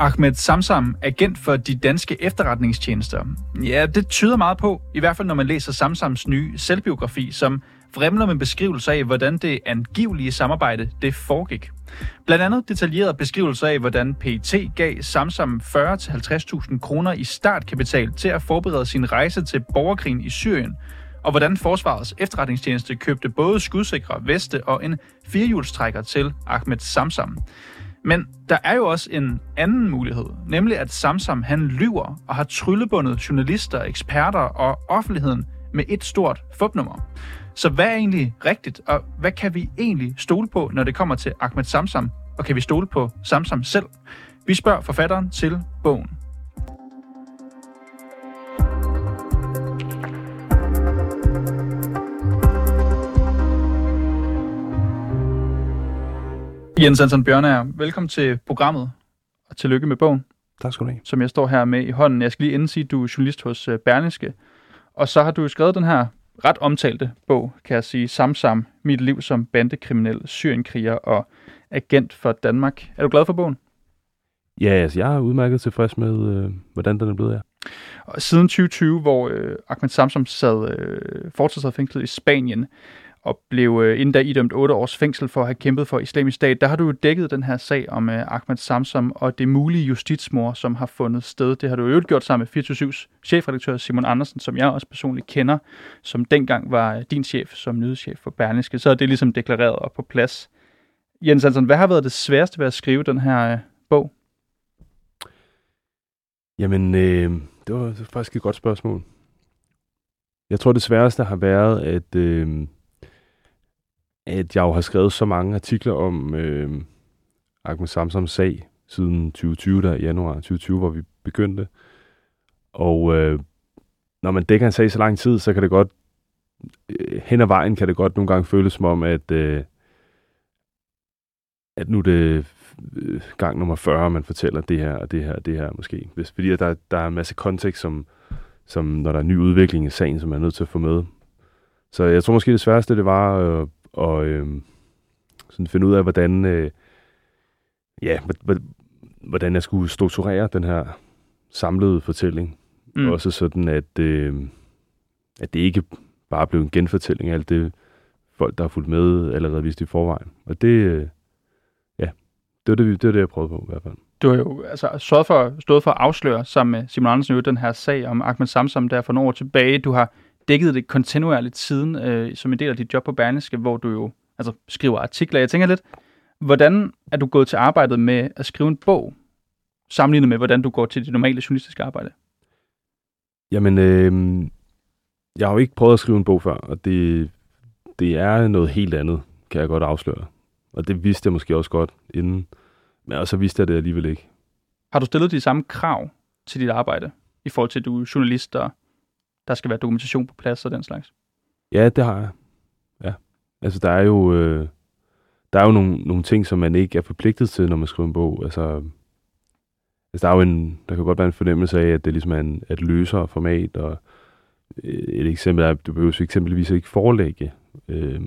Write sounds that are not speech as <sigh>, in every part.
Ahmed Samsam agent for de danske efterretningstjenester? Ja, det tyder meget på, i hvert fald når man læser Samsams nye selvbiografi, som fremler med beskrivelse af, hvordan det angivelige samarbejde det foregik. Blandt andet detaljeret beskrivelse af, hvordan PT gav Samsam 40-50.000 kroner i startkapital til at forberede sin rejse til borgerkrigen i Syrien, og hvordan Forsvarets efterretningstjeneste købte både skudsikre veste og en firehjulstrækker til Ahmed Samsam. Men der er jo også en anden mulighed, nemlig at Samsam han lyver og har tryllebundet journalister, eksperter og offentligheden med et stort fupnummer. Så hvad er egentlig rigtigt, og hvad kan vi egentlig stole på, når det kommer til Ahmed Samsam, og kan vi stole på Samsam selv? Vi spørger forfatteren til bogen. Jens Hansen Bjørnager, velkommen til programmet, og tillykke med bogen. Tak skal du have. Som jeg står her med i hånden. Jeg skal lige indsige, at du er journalist hos øh, Berlingske. Og så har du skrevet den her ret omtalte bog, kan jeg sige, Samsam, mit liv som bandekriminel, syrienkriger og agent for Danmark. Er du glad for bogen? Ja, altså, jeg er udmærket tilfreds med, øh, hvordan den er blevet her. Og siden 2020, hvor øh, Ahmed Samsam sad øh, fortsat fængslet i Spanien, og blev øh, inden da idømt 8 års fængsel for at have kæmpet for islamisk stat. Der har du dækket den her sag om øh, Ahmed Samsam og det mulige justitsmor, som har fundet sted. Det har du jo gjort sammen med 24-7's chefredaktør Simon Andersen, som jeg også personligt kender, som dengang var øh, din chef som nyhedschef for Berlingske. Så er det ligesom deklareret og på plads. Jens Hansen, hvad har været det sværeste ved at skrive den her øh, bog? Jamen, øh, det, var, det var faktisk et godt spørgsmål. Jeg tror, det sværeste har været, at... Øh, at jeg jo har skrevet så mange artikler om øh, Ahmed Samsams sag siden 2020, der januar 2020, hvor vi begyndte. Og øh, når man dækker en sag så lang tid, så kan det godt, øh, hen ad vejen kan det godt nogle gange føles som om, at, øh, at nu er det øh, gang nummer 40, man fortæller det her og det her og det her måske. Hvis, fordi der, der er en masse kontekst, som, som når der er ny udvikling i sagen, som man er nødt til at få med. Så jeg tror måske det sværeste, det var øh, og øh, sådan finde ud af, hvordan, øh, ja, hvordan jeg skulle strukturere den her samlede fortælling. Mm. Også sådan, at, øh, at det ikke bare blev en genfortælling af alt det, folk, der har fulgt med, allerede vist i forvejen. Og det, øh, ja, det var det, det var det, jeg prøvede på i hvert fald. Du har jo altså, stået, for, stået for at afsløre sammen med Simon Andersen jo den her sag om Ahmed Samsam der for nogle år tilbage. Du har dækket det kontinuerligt siden, øh, som en del af dit job på Berlingske, hvor du jo altså, skriver artikler. Jeg tænker lidt, hvordan er du gået til arbejdet med at skrive en bog, sammenlignet med, hvordan du går til dit normale journalistiske arbejde? Jamen, øh, jeg har jo ikke prøvet at skrive en bog før, og det, det er noget helt andet, kan jeg godt afsløre. Og det vidste jeg måske også godt inden, men også vidste jeg det alligevel ikke. Har du stillet de samme krav til dit arbejde, i forhold til, at du er journalist, og der skal være dokumentation på plads og den slags? Ja, det har jeg. Ja. Altså, der er jo, øh, der er jo nogle, nogle ting, som man ikke er forpligtet til, når man skriver en bog. Altså, altså der er jo en, der kan godt være en fornemmelse af, at det ligesom er en, et løsere format, og øh, et eksempel er, at du behøver eksempelvis ikke forelægge øh,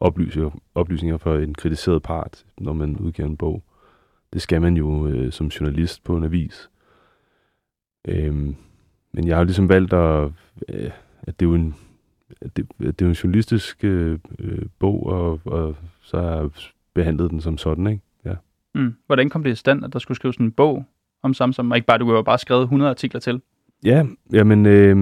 oplysninger, oplysninger for en kritiseret part, når man udgiver en bog. Det skal man jo øh, som journalist på en avis. Øh, men jeg har ligesom valgt at, øh, at det er jo en, det, det er jo en journalistisk øh, øh, bog, og, og så har jeg behandlet den som sådan, ikke? Ja. Mm. Hvordan kom det i stand, at der skulle skrives en bog om Samsung, og ikke bare, du jo bare skrevet 100 artikler til? Ja, jamen, øh,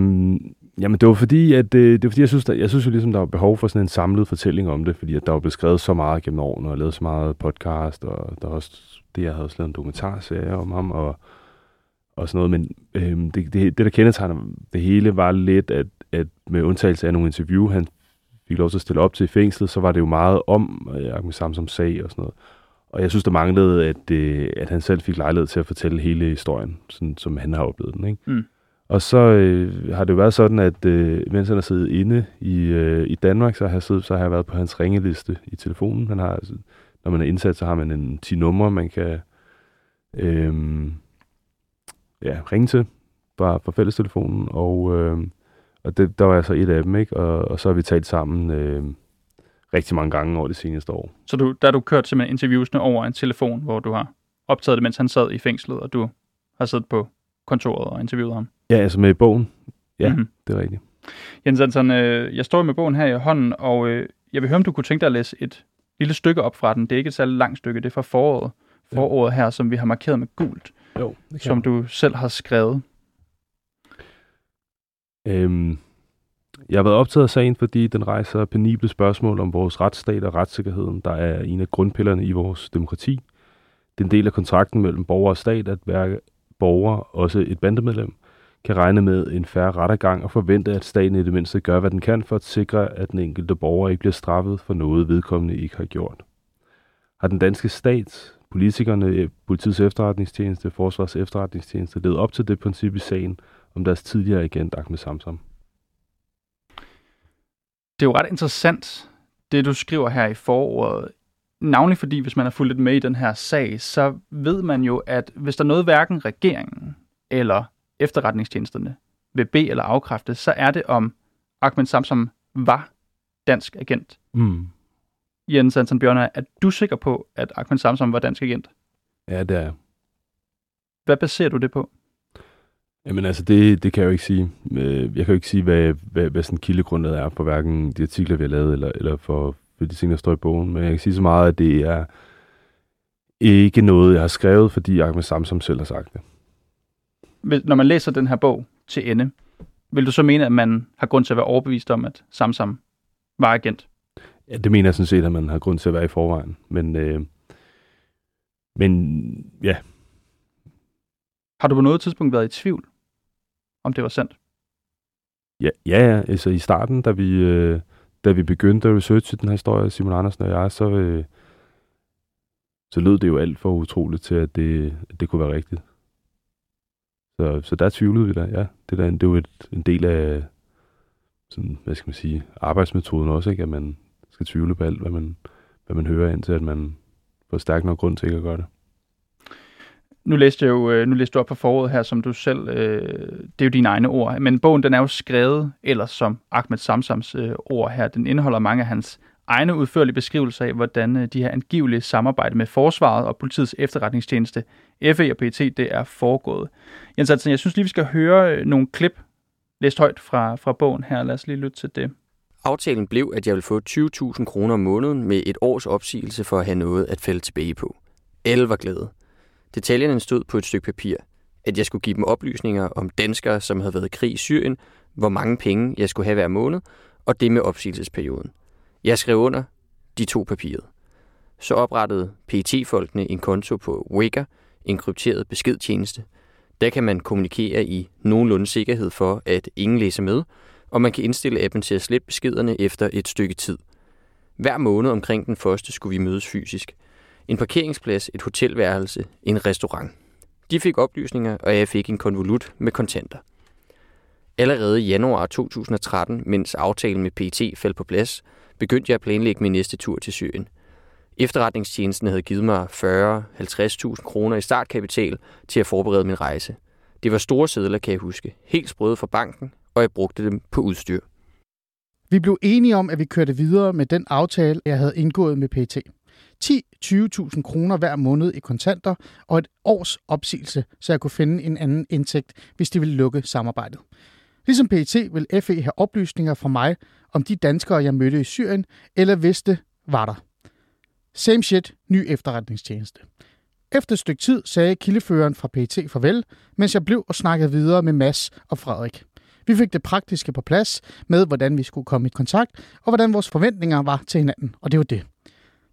jamen det var fordi, at øh, det var fordi, jeg synes, der, jeg synes jo ligesom, der var behov for sådan en samlet fortælling om det, fordi at der var blevet skrevet så meget gennem årene, og jeg lavet så meget podcast, og der var også det, jeg havde også lavet en dokumentarserie om ham, og og sådan noget, men øhm, det, det, det, der kendetegner det hele, var lidt, at, at med undtagelse af nogle interview, han fik lov til at stille op til i fængslet, så var det jo meget om øh, Ahmed Samsam sag og sådan noget. Og jeg synes, der manglede, at, øh, at han selv fik lejlighed til at fortælle hele historien, sådan, som han har oplevet den. Ikke? Mm. Og så øh, har det jo været sådan, at øh, mens han har siddet inde i, øh, i Danmark, så har, jeg siddet, så har jeg været på hans ringeliste i telefonen. Han har, altså, når man er indsat, så har man en 10 numre, man kan... Øh, ja, ringe til fra, fra fællestelefonen, og, øh, og det, der var altså et af dem, ikke? Og, og så har vi talt sammen øh, rigtig mange gange over det seneste år. Så du, der har du kørt simpelthen interviewsene over en telefon, hvor du har optaget det, mens han sad i fængslet, og du har siddet på kontoret og interviewet ham. Ja, altså med bogen. Ja, Mhm. mm-hmm. det er rigtigt. Jens Hansen, øh, jeg står med bogen her i hånden, og øh, jeg vil høre, om du kunne tænke dig at læse et lille stykke op fra den. Det er ikke et særligt langt stykke, det er fra foråret. Foråret her, som vi har markeret med gult, Jo, det som du selv har skrevet. Øhm, jeg har været optaget af sagen, fordi den rejser penible spørgsmål om vores retsstat og retssikkerheden, der er en af grundpillerne i vores demokrati. Det er en del af kontrakten mellem borger og stat, at hver borger, også et bandemedlem, kan regne med en færre rettergang og forvente, at staten i det mindste gør, hvad den kan for at sikre, at den enkelte borger ikke bliver straffet for noget, vedkommende ikke har gjort. Har den danske stat, politikerne, politiets efterretningstjeneste, forsvars efterretningstjeneste levet op til det princip i sagen om deres tidligere agent Ahmed Samsam? Det er jo ret interessant, det du skriver her i foråret. Navnlig fordi, hvis man har fulgt lidt med i den her sag, så ved man jo, at hvis der er noget hverken regeringen eller efterretningstjenesterne vil bede eller afkræfte, så er det om Ahmed Samsam var dansk agent. Mm. Jens Hansen Bjørner, er du sikker på, at Ahmed Samsam var dansk agent? Ja, det er jeg. Hvad baserer du det på? Jamen altså, det, det kan jeg jo ikke sige. Øh, Jeg kan jo ikke sige, hvad, hvad, hvad sådan kildegrundet er for hverken de artikler, vi har lavet, eller, eller for, for de ting, der står i bogen. Men jeg kan sige så meget, at det er ikke noget, jeg har skrevet, fordi Ahmed Samsam selv har sagt det. Når man læser den her bog til ende, vil du så mene, at man har grund til at være overbevist om, at Samsam var agent? Ja, det mener jeg sådan set, at man har grund til at være i forvejen. Men, øh, men ja, Har du på noget tidspunkt været i tvivl, om det var sandt? ja, ja, ja, altså i starten, da vi, øh, da vi begyndte at researche den her historie, Simon Andersen og jeg, så, øh, så lød det jo alt for utroligt til, at det, at det kunne være rigtigt. Så, så der tvivlede vi da, ja. Det, der, det er jo et, en del af, sådan, hvad skal man sige, arbejdsmetoden også, ikke? at man skal tvivle på alt, hvad man, hvad man hører, indtil at man får stærk nok grund til ikke at gøre det. Nu læste jeg jo, øh, nu læste du op på foråret her, som du selv, øh, det er jo dine egne ord, men bogen den er jo skrevet, ellers som Ahmed Samsams øh, ord her, den indeholder mange af hans egne udførlige beskrivelser af, hvordan øh, de her angivelige samarbejde med Forsvaret og politiets efterretningstjeneste, FE og PET, det er foregået. Jens Hansen, jeg synes lige, vi skal høre øh, nogle klip, læst højt fra, fra bogen her. Lad os lige lytte til det. Aftalen blev, at jeg ville få 20.000 kroner om måneden med et års opsigelse for at have noget at falde tilbage på. Alle var glade. Detaljerne stod på et stykke papir. At jeg skulle give dem oplysninger om danskere, som havde været i krig i Syrien, hvor mange penge jeg skulle have hver måned, og det med opsigelsesperioden. Jeg skrev under, de to papiret. Så oprettede PET-folkene en konto på Wicker, en krypteret beskedtjeneste. Der kan man kommunikere i nogenlunde sikkerhed for, at ingen læser med, og man kan indstille appen til at slette beskederne efter et stykke tid. Hver måned omkring den første skulle vi mødes fysisk. En parkeringsplads, et hotelværelse, en restaurant. De fik oplysninger, og jeg fik en konvolut med kontanter. Allerede i januar 2013, mens aftalen med PT faldt på plads, begyndte jeg at planlægge min næste tur til Syrien. Efterretningstjenesten havde givet mig 40-50.000 kroner i startkapital til at forberede min rejse. Det var store sedler, kan jeg huske. Helt sprøde fra banken, og jeg brugte dem på udstyr. Vi blev enige om, at vi kørte videre med den aftale, jeg havde indgået med PT. 10-20.000 kroner hver måned i kontanter og et års opsigelse, så jeg kunne finde en anden indtægt, hvis de ville lukke samarbejdet. Ligesom PT vil FE have oplysninger fra mig om de danskere, jeg mødte i Syrien, eller hvis det var der. Same shit, ny efterretningstjeneste. Efter et stykke tid sagde kildeføreren fra PT farvel, mens jeg blev og snakkede videre med Mass og Frederik. Vi fik det praktiske på plads med, hvordan vi skulle komme i kontakt, og hvordan vores forventninger var til hinanden, og det var det.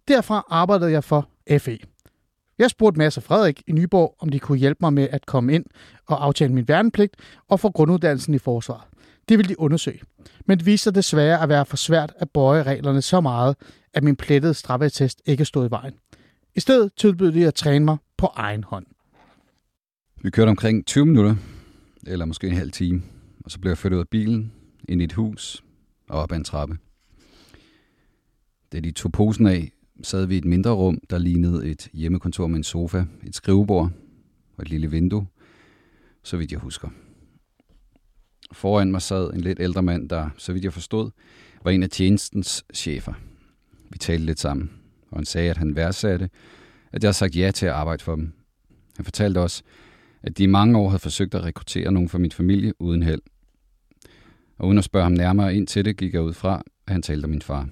Derfra arbejdede jeg for FE. Jeg spurgte Mads og Frederik i Nyborg, om de kunne hjælpe mig med at komme ind og aftale min værnepligt og få grunduddannelsen i forsvaret. Det ville de undersøge. Men det viste sig desværre at være for svært at bøje reglerne så meget, at min plettede straffetest ikke stod i vejen. I stedet tilbød de at træne mig på egen hånd. Vi kørte omkring 20 minutter, eller måske en halv time, og så blev jeg ført ud af bilen, ind i et hus og op ad en trappe. Da de tog posen af, sad vi i et mindre rum, der lignede et hjemmekontor med en sofa, et skrivebord og et lille vindue, så vidt jeg husker. Foran mig sad en lidt ældre mand, der, så vidt jeg forstod, var en af tjenestens chefer. Vi talte lidt sammen, og han sagde, at han værdsatte, at jeg havde sagt ja til at arbejde for dem, Han fortalte også, at de i mange år havde forsøgt at rekruttere nogen fra min familie uden held. Og uden at spørge ham nærmere ind til det, gik jeg ud fra, at han talte om min far.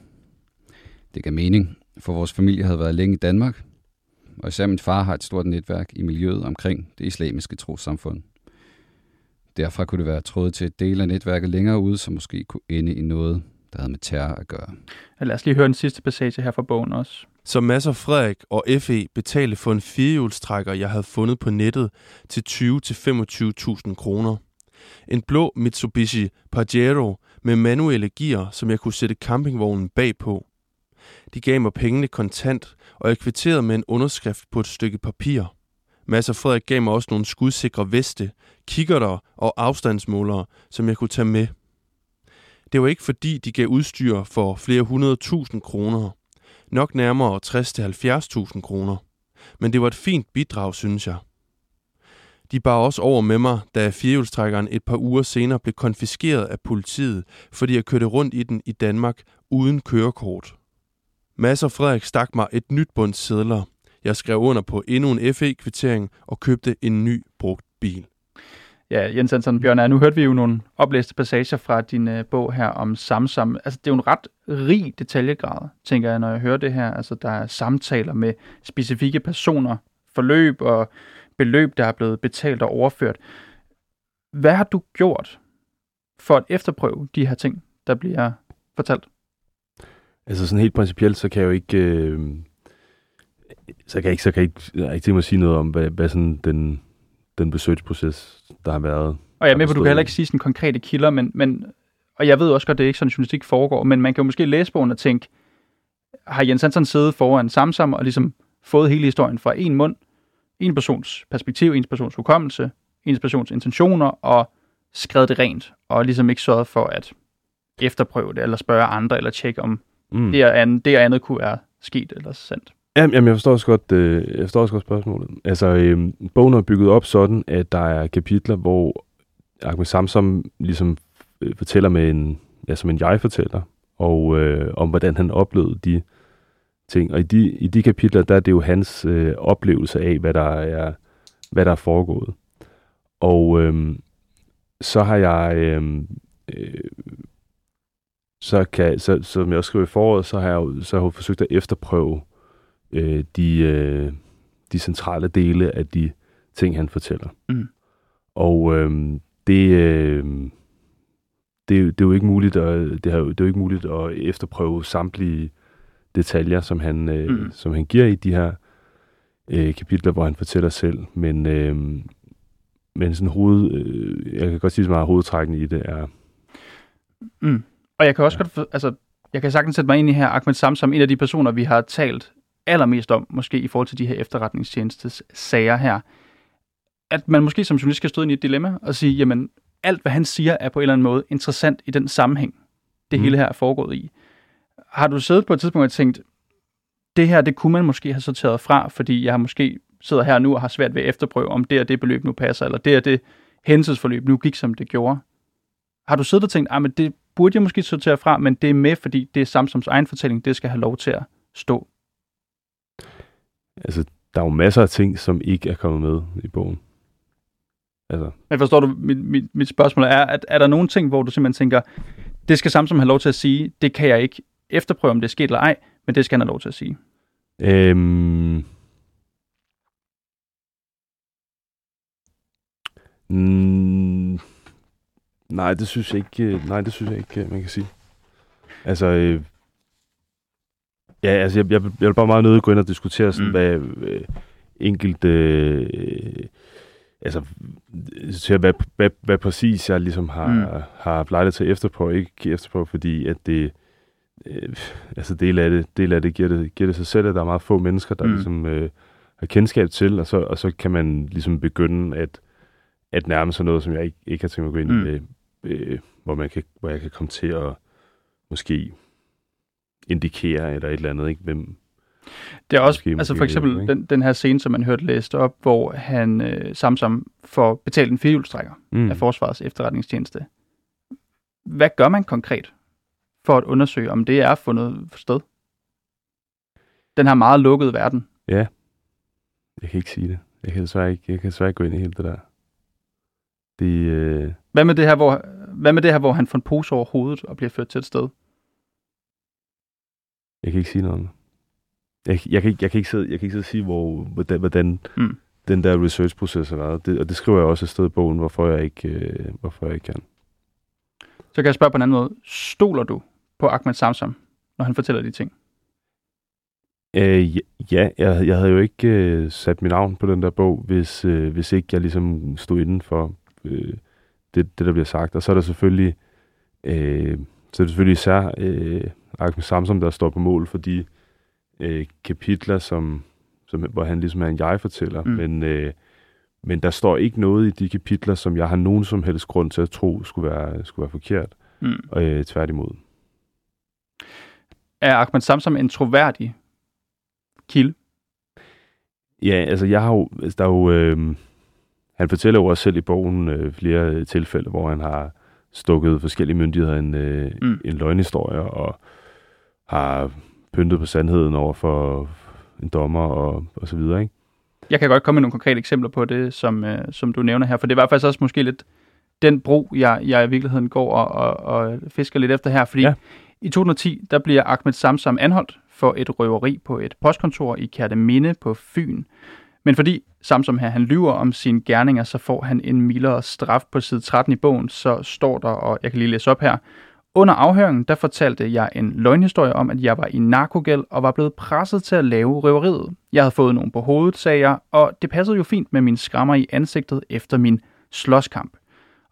Det gav mening, for vores familie havde været længe i Danmark, og især min far har et stort netværk i miljøet omkring det islamiske trosamfund. Derfra kunne det være trådet til et del af netværket længere ude, som måske kunne ende i noget, der havde med terror at gøre. Lad os lige høre den sidste passage her fra bogen også. Så Mads og Frederik og FE betalte for en firehjulstrækker, jeg havde fundet på nettet, til 20-25.000 kroner. En blå Mitsubishi Pajero med manuelle gear, som jeg kunne sætte campingvognen bagpå. De gav mig pengene kontant, og jeg kvitterede med en underskrift på et stykke papir. Mads og Frederik gav mig også nogle skudsikre veste, kikkerter og afstandsmålere, som jeg kunne tage med. Det var ikke fordi, de gav udstyr for flere hundrede tusind kroner. Nok nærmere 60-70.000 kroner. Men det var et fint bidrag, synes jeg. De bar også over med mig, da firehjulstrækkeren et par uger senere blev konfiskeret af politiet, fordi jeg kørte rundt i den i Danmark uden kørekort. Mads og Frederik stak mig et nyt bundt sædler. Jeg skrev under på endnu en FE-kvittering og købte en ny brugt bil. Ja, Jens Hansen Bjørn, nu hørte vi jo nogle oplæste passager fra din uh, bog her om Samsam. Altså, det er jo en ret rig detaljegrad, tænker jeg, når jeg hører det her. Altså, der er samtaler med specifikke personer, forløb og beløb, der er blevet betalt og overført. Hvad har du gjort for at efterprøve de her ting, der bliver fortalt? Altså sådan helt principielt, så kan jeg jo ikke... Øh, så kan jeg ikke, så kan jeg ikke, jeg ikke tænke mig at sige noget om, hvad, hvad sådan den, den besøgsproces, der har været. Og jeg er med på, du kan heller ikke sige sådan konkrete kilder, men, men, og jeg ved også godt, det er ikke sådan, journalistik foregår, men man kan jo måske læse bogen og tænke, har Jens Hansen siddet foran Samsam og ligesom fået hele historien fra en mund, en persons perspektiv, en persons hukommelse, en persons intentioner, og skrevet det rent, og ligesom ikke sørget for at efterprøve det, eller spørge andre, eller tjekke om mm. det, og andet, det og andet kunne være sket eller sandt. Jamen, jeg forstår også godt, øh, jeg forstår også godt spørgsmålet. Altså, øh, bogen er bygget op sådan, at der er kapitler, hvor Ahmed Samsam ligesom øh, fortæller med en, ja, som en jeg-fortæller, og øh, om hvordan han oplevede de ting. Og i de, i de kapitler, der er det jo hans øh, oplevelse af, hvad der er, hvad der er foregået. Og øh, så har jeg, øh, øh, så kan, så, som jeg også skriver i foråret, så har jeg jo, så har jeg forsøgt at efterprøve øh, de, øh, de centrale dele af de ting, han fortæller. Mm. Og øh, det, øh, det, det er jo ikke muligt at, det, har, det er jo ikke muligt at efterprøve samtlige detaljer, som han, øh, mm. som han giver i de her øh, kapitler, hvor han fortæller selv. Men, øh, men sådan hoved, øh, jeg kan godt sige så meget, hovedtrækken i det er... Mm. Og jeg kan også ja. godt, altså, jeg kan sagtens sætte mig ind i her, Ahmed Samsam, en af de personer, vi har talt allermest om, måske i forhold til de her efterretningstjenestes sager her, at man måske som journalist skal stå ind i et dilemma og sige, jamen, alt hvad han siger er på en eller anden måde interessant i den sammenhæng, det mm. hele her er foregået i. Har du siddet på et tidspunkt og tænkt, det her, det kunne man måske have sorteret fra, fordi jeg har måske sidder her nu og har svært ved at efterprøve, om det og det beløb nu passer, eller det og det hændelsesforløb nu gik, som det gjorde. Har du siddet og tænkt, at ah, det burde jeg måske sortere fra, men det er med, fordi det er Samsums egen fortælling, det skal have lov til at stå? Altså, der er jo masser af ting, som ikke er kommet med i bogen. Altså. Men forstår du, mit, mit, mit spørgsmål er, at er der nogle ting, hvor du simpelthen tænker, det skal Samsung have lov til at sige, det kan jeg ikke efterprøve, om det er sket eller ej, men det skal han have lov til at sige? Øhm... Mm, nej, det synes jeg ikke, nej, det synes jeg ikke, man kan sige. Altså, øh, Ja, altså jeg, jeg, jeg vil bare meget nødt gå ind og diskutere sådan, mm. hvad øh, enkelte... Øh, altså, til hvad, hvad, hvad præcis jeg ligesom har, mm. har lejlighed til efterpå, ikke efterpå, fordi at det... Øh, altså del af det, del af det giver, det giver det sig selv, at der er meget få mennesker, der mm. ligesom øh, har kendskab til, og så, og så kan man ligesom begynde at, at nærme sig noget, som jeg ikke, ikke har tænkt mig at gå ind mm. i, øh, hvor, man kan, hvor jeg kan komme til at måske indikere eller et eller andet, ikke? Hvem, det er også, måske, altså for eksempel den, den her scene, som man hørte læst op, hvor han øh, Samsam får betalt en firehjulstrækker mm. af Forsvarets efterretningstjeneste. Hvad gør man konkret for at undersøge, om det er fundet sted? Den her meget lukkede verden. Ja, jeg kan ikke sige det. Jeg kan desværre ikke, jeg kan desværre ikke gå ind i hele det der. Det, øh, Hvad med det her, hvor, hvad med det her, hvor han får en pose over hovedet og bliver ført til et sted? jeg kan ikke sige noget om det. Jeg, jeg, kan, ikke, jeg, kan ikke sidde, jeg kan ikke sidde og sige, hvor, hvordan, hvordan Mm. den der research-proces har været. Det, og det skriver jeg også et sted i bogen, hvorfor jeg ikke, øh, hvorfor jeg ikke kan. Så kan jeg spørge på en anden måde. Stoler du på Ahmed Samsam, når han fortæller de ting? Øh, ja, jeg, jeg havde jo ikke øh, sat mit navn på den der bog, hvis, øh, hvis ikke jeg ligesom stod inden for øh, det, det, der bliver sagt. Og så er der selvfølgelig, øh, så er det selvfølgelig især øh, Ahmed Samsam, der står på mål for de øh, kapitler, som, som, hvor han ligesom er en jeg-fortæller. Mm. Men, øh, men der står ikke noget i de kapitler, som jeg har nogen som helst grund til at tro skulle være, skulle være forkert. Mm. Øh, tværtimod. Er Ahmed Samsam en troværdig kilde? Ja, altså jeg har jo, altså, der er jo, øh, han fortæller jo også selv i bogen øh, flere tilfælde, hvor han har stukket forskellige myndigheder en, øh, Mm. en løgnhistorie og har pyntet på sandheden over for en dommer og, og så videre, ikke? Jeg kan godt komme med nogle konkrete eksempler på det, som, øh, som du nævner her, for det er hvert fald også måske lidt den bro, jeg, jeg i virkeligheden går og, og, og fisker lidt efter her, fordi ja. I 2010, der bliver Ahmed Samsam anholdt for et røveri på et postkontor i Kærteminde på Fyn. Men fordi Samsam her, han lyver om sine gerninger, så får han en mildere straf på side 13 i bogen, så står der, og jeg kan lige læse op her, under afhøringen, der fortalte jeg en løgnhistorie om, at jeg var i narkogæld og var blevet presset til at lave røveriet. Jeg havde fået nogen på hovedet, sagde jeg, og det passede jo fint med min skrammer i ansigtet efter min slåskamp.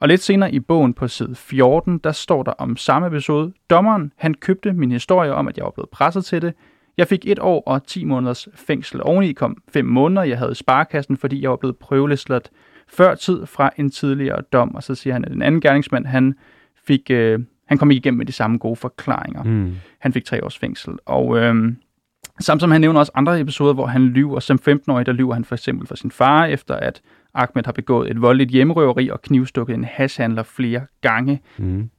Og lidt senere i bogen på side 14, der står der om samme episode. Dommeren, han købte min historie om, at jeg var blevet presset til det. Jeg fik et år og 10 måneders fængsel. Oveni kom fem måneder, jeg havde i sparekassen, fordi jeg var blevet prøveløsladt før tid fra en tidligere dom. Og så siger han, at den anden gerningsmand, han fik... Øh, han kom ikke igennem med de samme gode forklaringer. Mm. Han fik tre års fængsel. Og øhm, Samtidig han nævner også andre episoder, hvor han lyver. Som 15-årig, der lyver han for eksempel for sin far, efter at Ahmed har begået et voldeligt hjemmerøveri og knivstukket en hashhandler flere gange. Mm.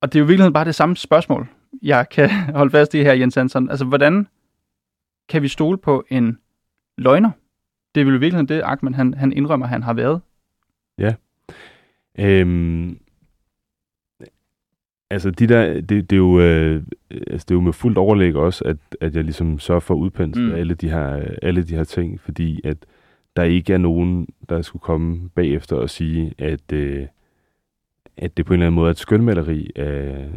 Og det er jo i virkeligheden bare det samme spørgsmål, jeg kan <laughs> holde fast i her, Jens Hansen. Altså, hvordan kan vi stole på en løgner? Det er vel i virkeligheden det, Ahmed han, han indrømmer, han har været. Øhm, altså, de der, det, det, er jo, øh, altså, det er jo med fuldt overlæg også, at, at jeg ligesom sørger for at udpensle mm. alle, de her, alle de her ting, fordi at der ikke er nogen, der skulle komme bagefter og sige, at, øh, at det på en eller anden måde er et skønmaleri af,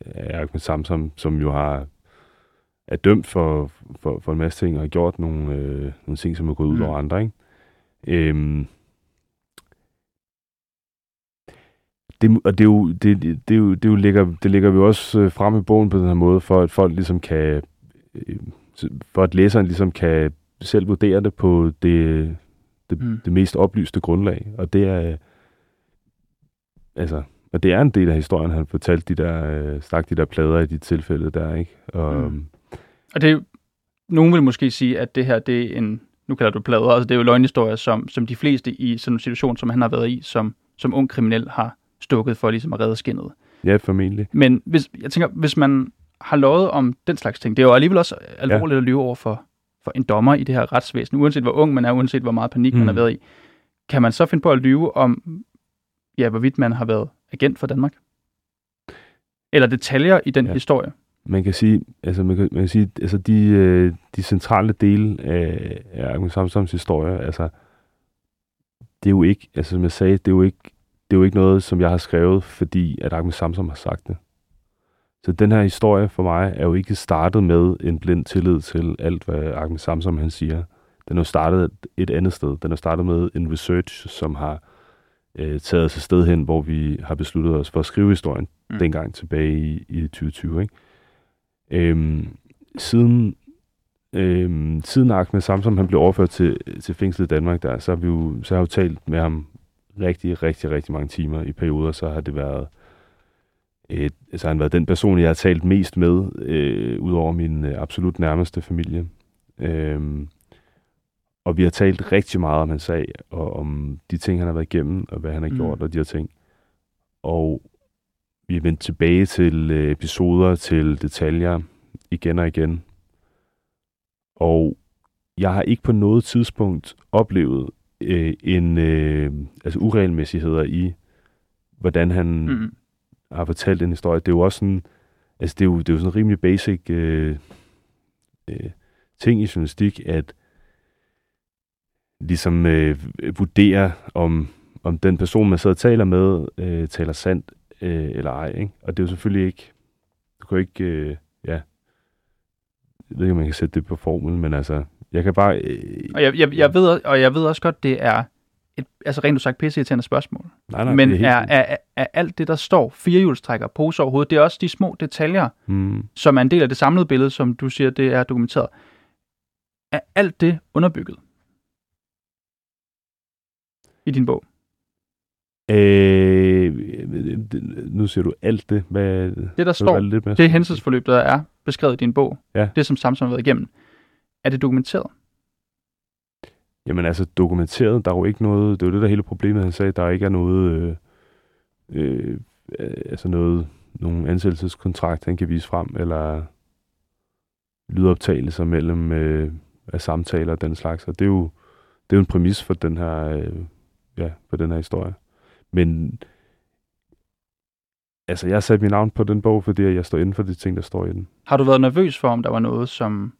af Ahmed Samsam, som jo har er dømt for, for, for en masse ting og har gjort nogle, øh, nogle ting, som er gået ud Mm. over andre. Ikke? Øhm, det, og det er jo, det, det, det, er jo, det, er jo ligger, det ligger vi jo også øh, frem i bogen på den her måde, for at folk ligesom kan, øh, for at læseren ligesom kan selv vurdere det på det, det, Mm. det mest oplyste grundlag. Og det er, altså, og det er en del af historien, han fortalte de der, øh, stak de der plader i de tilfælde der, ikke? Og, Mm. mm. Og det nogen vil måske sige, at det her, det er en, nu kalder du plader, altså det er jo løgnhistorier, som, som de fleste i sådan en situation, som han har været i, som, som ung kriminel har stukket for ligesom at redde skinnet. ja, formentlig. Men hvis, jeg tænker, hvis man har lovet om den slags ting, det er jo alligevel også alvorligt ja. at lyve over for, for en dommer i det her retsvæsen, uanset hvor ung man er, uanset hvor meget panik mm. man har Mm. været i. Kan man så finde på at lyve om, ja, hvorvidt man har været agent for Danmark? Eller detaljer i den ja. Historie? Man kan sige, altså man kan, man kan sige, altså de, øh, de centrale dele af, af Ahmed Samsams historie, altså det er jo ikke, altså som jeg sagde, det er jo ikke, det er jo ikke noget, som jeg har skrevet, fordi at Ahmed Samsam har sagt det. Så den her historie for mig er jo ikke startet med en blind tillid til alt, hvad Ahmed Samsam han siger. Den er jo startet et, et andet sted. Den er startet med en research, som har øh, taget os et sted hen, hvor vi har besluttet os for at skrive historien Mm. mm. dengang tilbage i, i 2020. Ikke? Øhm, siden, øhm, siden Ahmed Samsam han blev overført til, til fængslet i Danmark, der, så, har vi jo, så har jeg jo talt med ham rigtig, rigtig, rigtig mange timer i perioder, så har det været et, altså han har været den person, jeg har talt mest med, øh, ud over min øh, absolut nærmeste familie. Øhm, og vi har talt rigtig meget om hans sag, og om de ting, han har været igennem, og hvad han har mm. gjort, og de her ting. Og vi er vendt tilbage til øh, episoder, til detaljer, igen og igen. Og jeg har ikke på noget tidspunkt oplevet øh, en øh, altså uregelmæssigheder i, hvordan han Mm. Har fortalt en historie. Det er jo også sådan, altså det er jo, det er jo sådan en rimelig basic øh, øh, ting i journalistik, at ligesom øh, vurdere, om, om den person, man sidder og taler med, øh, taler sandt øh, eller ej. Ikke? Og det er jo selvfølgelig ikke, du kan jo ikke, øh, ja, jeg ved ikke, om man kan sætte det på formel, men altså, jeg kan bare... Øh, Og jeg, jeg, jeg ved, og jeg ved også godt, det er et, altså rent udsagt pisseirriterende spørgsmål. nej, nej, Men det er, er, er, er, alt det, der står, firehjulstrækker, poser overhovedet, det er også de små detaljer, mm, som er en del af det samlede billede, som du siger, det er dokumenteret. Er alt det underbygget i din bog? øh, nu siger du alt det. Hvad, Det, der står, mere det hændelsesforløb, der er beskrevet i din bog, Ja. det som Samson har været igennem, er det dokumenteret? Jamen altså dokumenteret, der er jo ikke noget, det er jo det der hele problemet, han sagde, der ikke er noget, øh, øh, altså noget, nogen ansættelseskontrakt, han kan vise frem, eller lydoptagelser mellem øh, af samtaler og den slags, og det er jo, det er jo en præmis for den her, øh, ja, for den her historie. Men altså, jeg satte mit navn på den bog, fordi jeg står inden for de ting, der står i den. Har du været nervøs for, om der var noget, som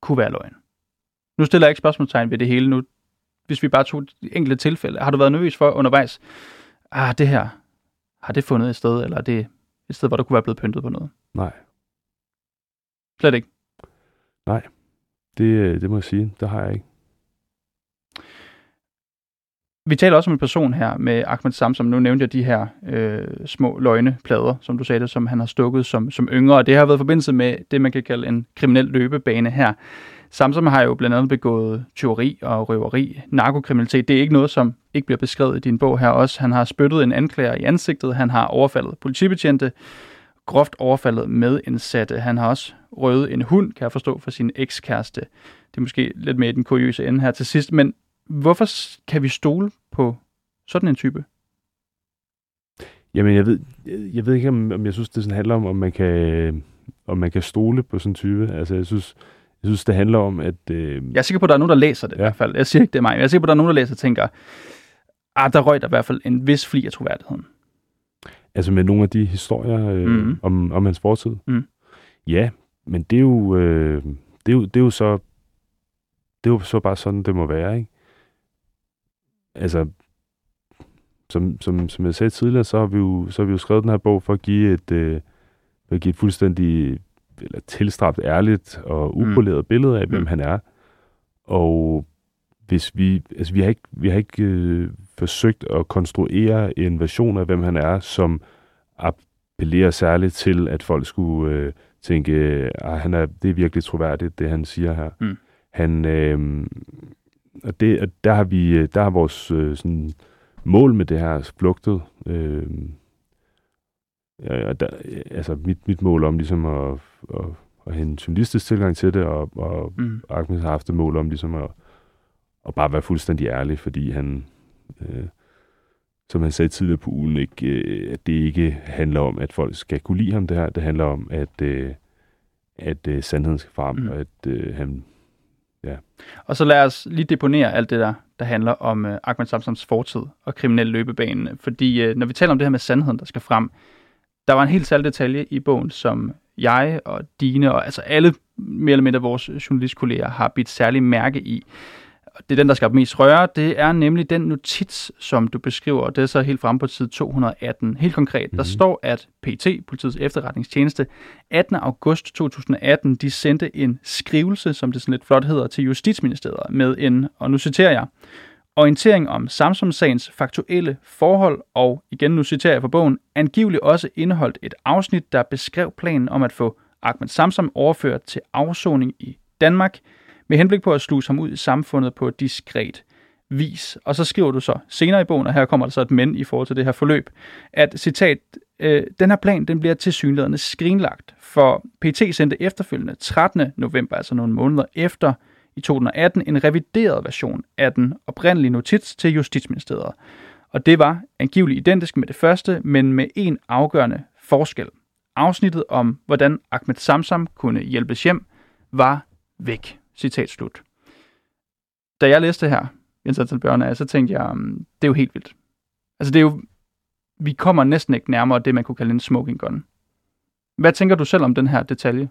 kunne være løgn? Nu stiller jeg ikke spørgsmålstegn ved det hele nu. Hvis vi bare tog et enkelte tilfælde. Har du været nervøs for undervejs, ah, det her, har det fundet et sted, eller er det et sted, hvor der kunne være blevet pyntet på noget? Nej, Slet ikke. det, øh, det må jeg sige, det har jeg ikke. Vi taler også om en person her med Ahmed Samsam. Nu nævnte jeg de her øh, små løgneplader, som du sagde det, som han har stukket som, som yngre. Og det har været i forbindelse med det, man kan kalde en kriminel løbebane her. Samsam har jo blandt andet begået tyveri og røveri, narkokriminalitet. Det er ikke noget, som ikke bliver beskrevet i din bog her også. Han har spyttet en anklager i ansigtet. Han har overfaldet politibetjente, groft overfaldet medindsatte. Han har også røvet en hund, kan jeg forstå, for sin ekskæreste. Det er måske lidt mere i den kuriøse ende her til sidst. Men hvorfor kan vi stole på sådan en type? Jamen, jeg ved, jeg, jeg ved ikke, om, om jeg synes, det sådan handler om, om man kan, om man kan stole på sådan en type. Altså, jeg synes, jeg synes det handler om, at... Øh, Jeg er sikker på, at der er nogen, der læser det ja. i hvert fald. Jeg siger ikke, det er mig, men jeg er sikker på, at der er nogen, der læser og tænker, ah, der røg der i hvert fald en vis fli af troværdigheden. Altså med nogle af de historier øh, mm. om, om hans fortid. Mhm. Ja, men det er jo, øh, det er jo, det er jo så, det er jo så bare sådan, det må være, ikke? Altså, som, som, som jeg sagde tidligere, så har vi jo, så har vi jo skrevet den her bog for at give et, øh, for at give et fuldstændig eller tilstræbt ærligt og upoleret mm. billede af, hvem Mm. han er. Og hvis vi, altså vi har ikke, vi har ikke øh, forsøgt at konstruere en version af, hvem han er, som appellerer særligt til, at folk skulle øh, tænke, at han er, det er virkelig troværdigt, det han siger her. Mm. Han, øh, og, det, og der har vi, øh, der har vores øh, sådan, mål med det her flugtet. Øh, ja, og der, altså mit, mit mål om ligesom at, at, at have en journalistisk tilgang til det, og, og Mm. Ahmed har haft et mål om ligesom at, at bare være fuldstændig ærlig, fordi han, øh, som han sagde tidligere på ugen, ikke, øh, at det ikke handler om, at folk skal kunne lide ham det her. Det handler om, at, øh, at øh, sandheden skal frem, Mm. og at øh, han... Og så lad os lige deponere alt det der, der handler om uh, Ahmed Samsams fortid og kriminel løbebane. Fordi uh, når vi taler om det her med sandheden, der skal frem, der var en helt særlig detalje i bogen, som jeg og dine og altså alle mere eller mindre vores journalistkolleger har bidt særlig mærke i. Det er den, der skaber mest røre. Det er nemlig den notits, som du beskriver, og det er så helt fremme på side 218. Helt konkret, mm-hmm. der Mhm. står, at PT, politiets efterretningstjeneste, 18. august 2018, de sendte en skrivelse, som det sådan lidt flot hedder, til Justitsministeriet med en, og nu citerer jeg, orientering om Samsung-sagens faktuelle forhold, og igen nu citerer jeg fra bogen, angiveligt også indeholdt et afsnit, der beskrev planen om at få Ahmed Samsam overført til afsoning i Danmark, med henblik på at sluse ham ud i samfundet på diskret vis. Og så skriver du så senere i bogen, og her kommer der så et men i forhold til det her forløb, at citat, øh, den her plan den bliver til skrinlagt, for PT sendte efterfølgende 13. november, altså nogle måneder efter, i 2018 en revideret version af den oprindelige notits til Justitsministeriet. Og det var angiveligt identisk med det første, men med en afgørende forskel. Afsnittet om, hvordan Ahmed Samsam kunne hjælpes hjem, var væk. Citat slut. Da jeg læste det her, Jens Antal Bjørne, så tænkte jeg, mm, det er jo helt vildt. Altså det er jo, vi kommer næsten ikke nærmere det, man kunne kalde en smoking gun. Hvad tænker du selv om den her detalje?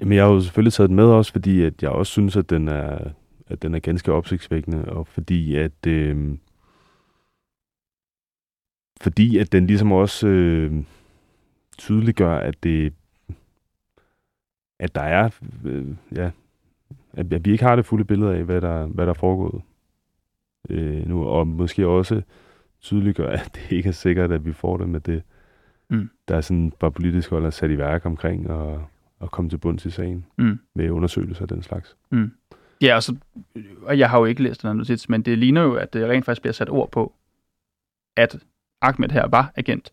Jamen, jeg har jo selvfølgelig taget den med også, fordi at jeg også synes, at den er, at den er ganske opsigtsvækkende, og fordi at, øh, fordi at den ligesom også øh, tydeliggør, at det at der er, øh, ja, at, at vi ikke har det fulde billede af, hvad der, hvad der er foregået øh, nu, og måske også tydeliggør, at det ikke er sikkert, at vi får det med det, mm. der er sådan bare politisk hold er sat i værk omkring og, og komme til bunds i sagen mm. med undersøgelser af den slags. Mm. Ja, altså, og jeg har jo ikke læst den notits, men det ligner jo, at det rent faktisk bliver sat ord på, at Ahmed her var agent.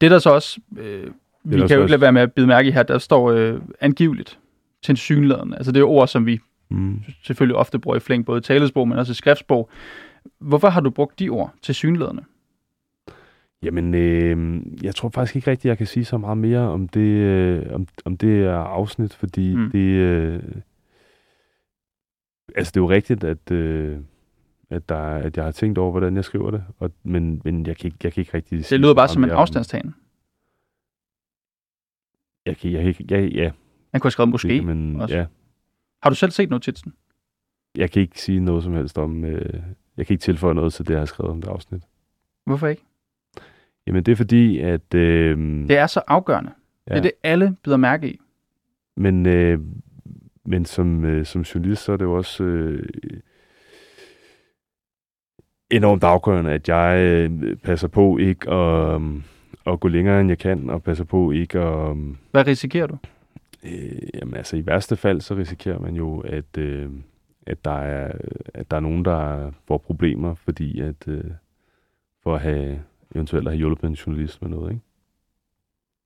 Det der så også, øh, vi kan jo ikke lade være med at bide mærke i her, der står øh, angiveligt til synligheden. Altså det er ord, som vi mm. selvfølgelig ofte bruger i flink, både i talesprog, men også i skriftsprog. Hvorfor har du brugt de ord til synligheden? Jamen, øh, jeg tror faktisk ikke rigtigt, jeg kan sige så meget mere om det, øh, om, om det er afsnit, fordi mm. det... Øh, altså, det er jo rigtigt, at, øh, at, der, at jeg har tænkt over, hvordan jeg skriver det, og, men, men jeg, kan ikke, jeg kan ikke rigtig Det lyder bare som en afstandstagen. Jeg kan, jeg, jeg, jeg, ja. Man kunne have skrevet måske det, men, også. Ja. Har du selv set notitsen? Jeg kan ikke sige noget som helst om... Øh, jeg kan ikke tilføje noget til det, jeg har skrevet om det afsnit. Hvorfor ikke? Jamen, det er fordi, at... Øh, det er så afgørende. Ja. Det er det, alle bider mærke i. Men, øh, men som, øh, som journalist, så er det jo også øh, enormt afgørende, at jeg øh, passer på ikke at, øh, at gå længere, end jeg kan, og passer på ikke at... Øh, Hvad risikerer du? Øh, jamen altså, i værste fald, så risikerer man jo, at, øh, at, der er, at der er nogen, der får problemer, fordi at... Øh, for at have eventuelt have hjulpet en journalist med noget, ikke?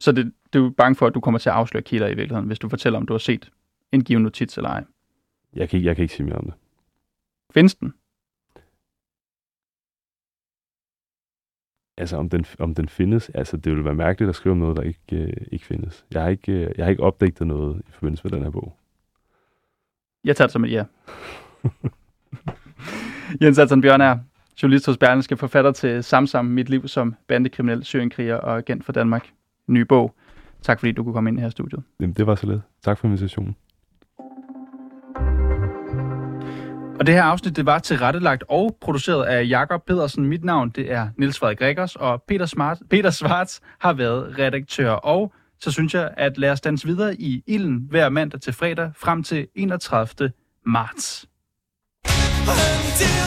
Så det, du er bange for, at du kommer til at afsløre kilder i virkeligheden, hvis du fortæller, om du har set en given notits eller ej? Jeg kan, jeg kan ikke sige mere om det. Findes den? Altså, om den, om den findes, altså det ville være mærkeligt at skrive om noget, der ikke, øh, ikke findes. Jeg har ikke, øh, jeg har ikke opdaget noget i forbindelse med den her bog. Jeg tager det som et ja. Jens Alton Bjørn er journalist hos Berlingske, forfatter til Samsam, Mit Liv som bandekriminel, syrenkriger og agent for Danmark. Ny bog. Tak fordi du kunne komme ind i her studiet. Jamen, det var så lidt. Tak for invitationen. Og det her afsnit, det var tilrettelagt og produceret af Jakob Pedersen. Mit navn, det er Niels Frederik Gregers, og Peter, Smart, Peter Svarts har været redaktør. Og så synes jeg, at lad os danse videre i ilden hver mandag til fredag frem til 31. marts. Until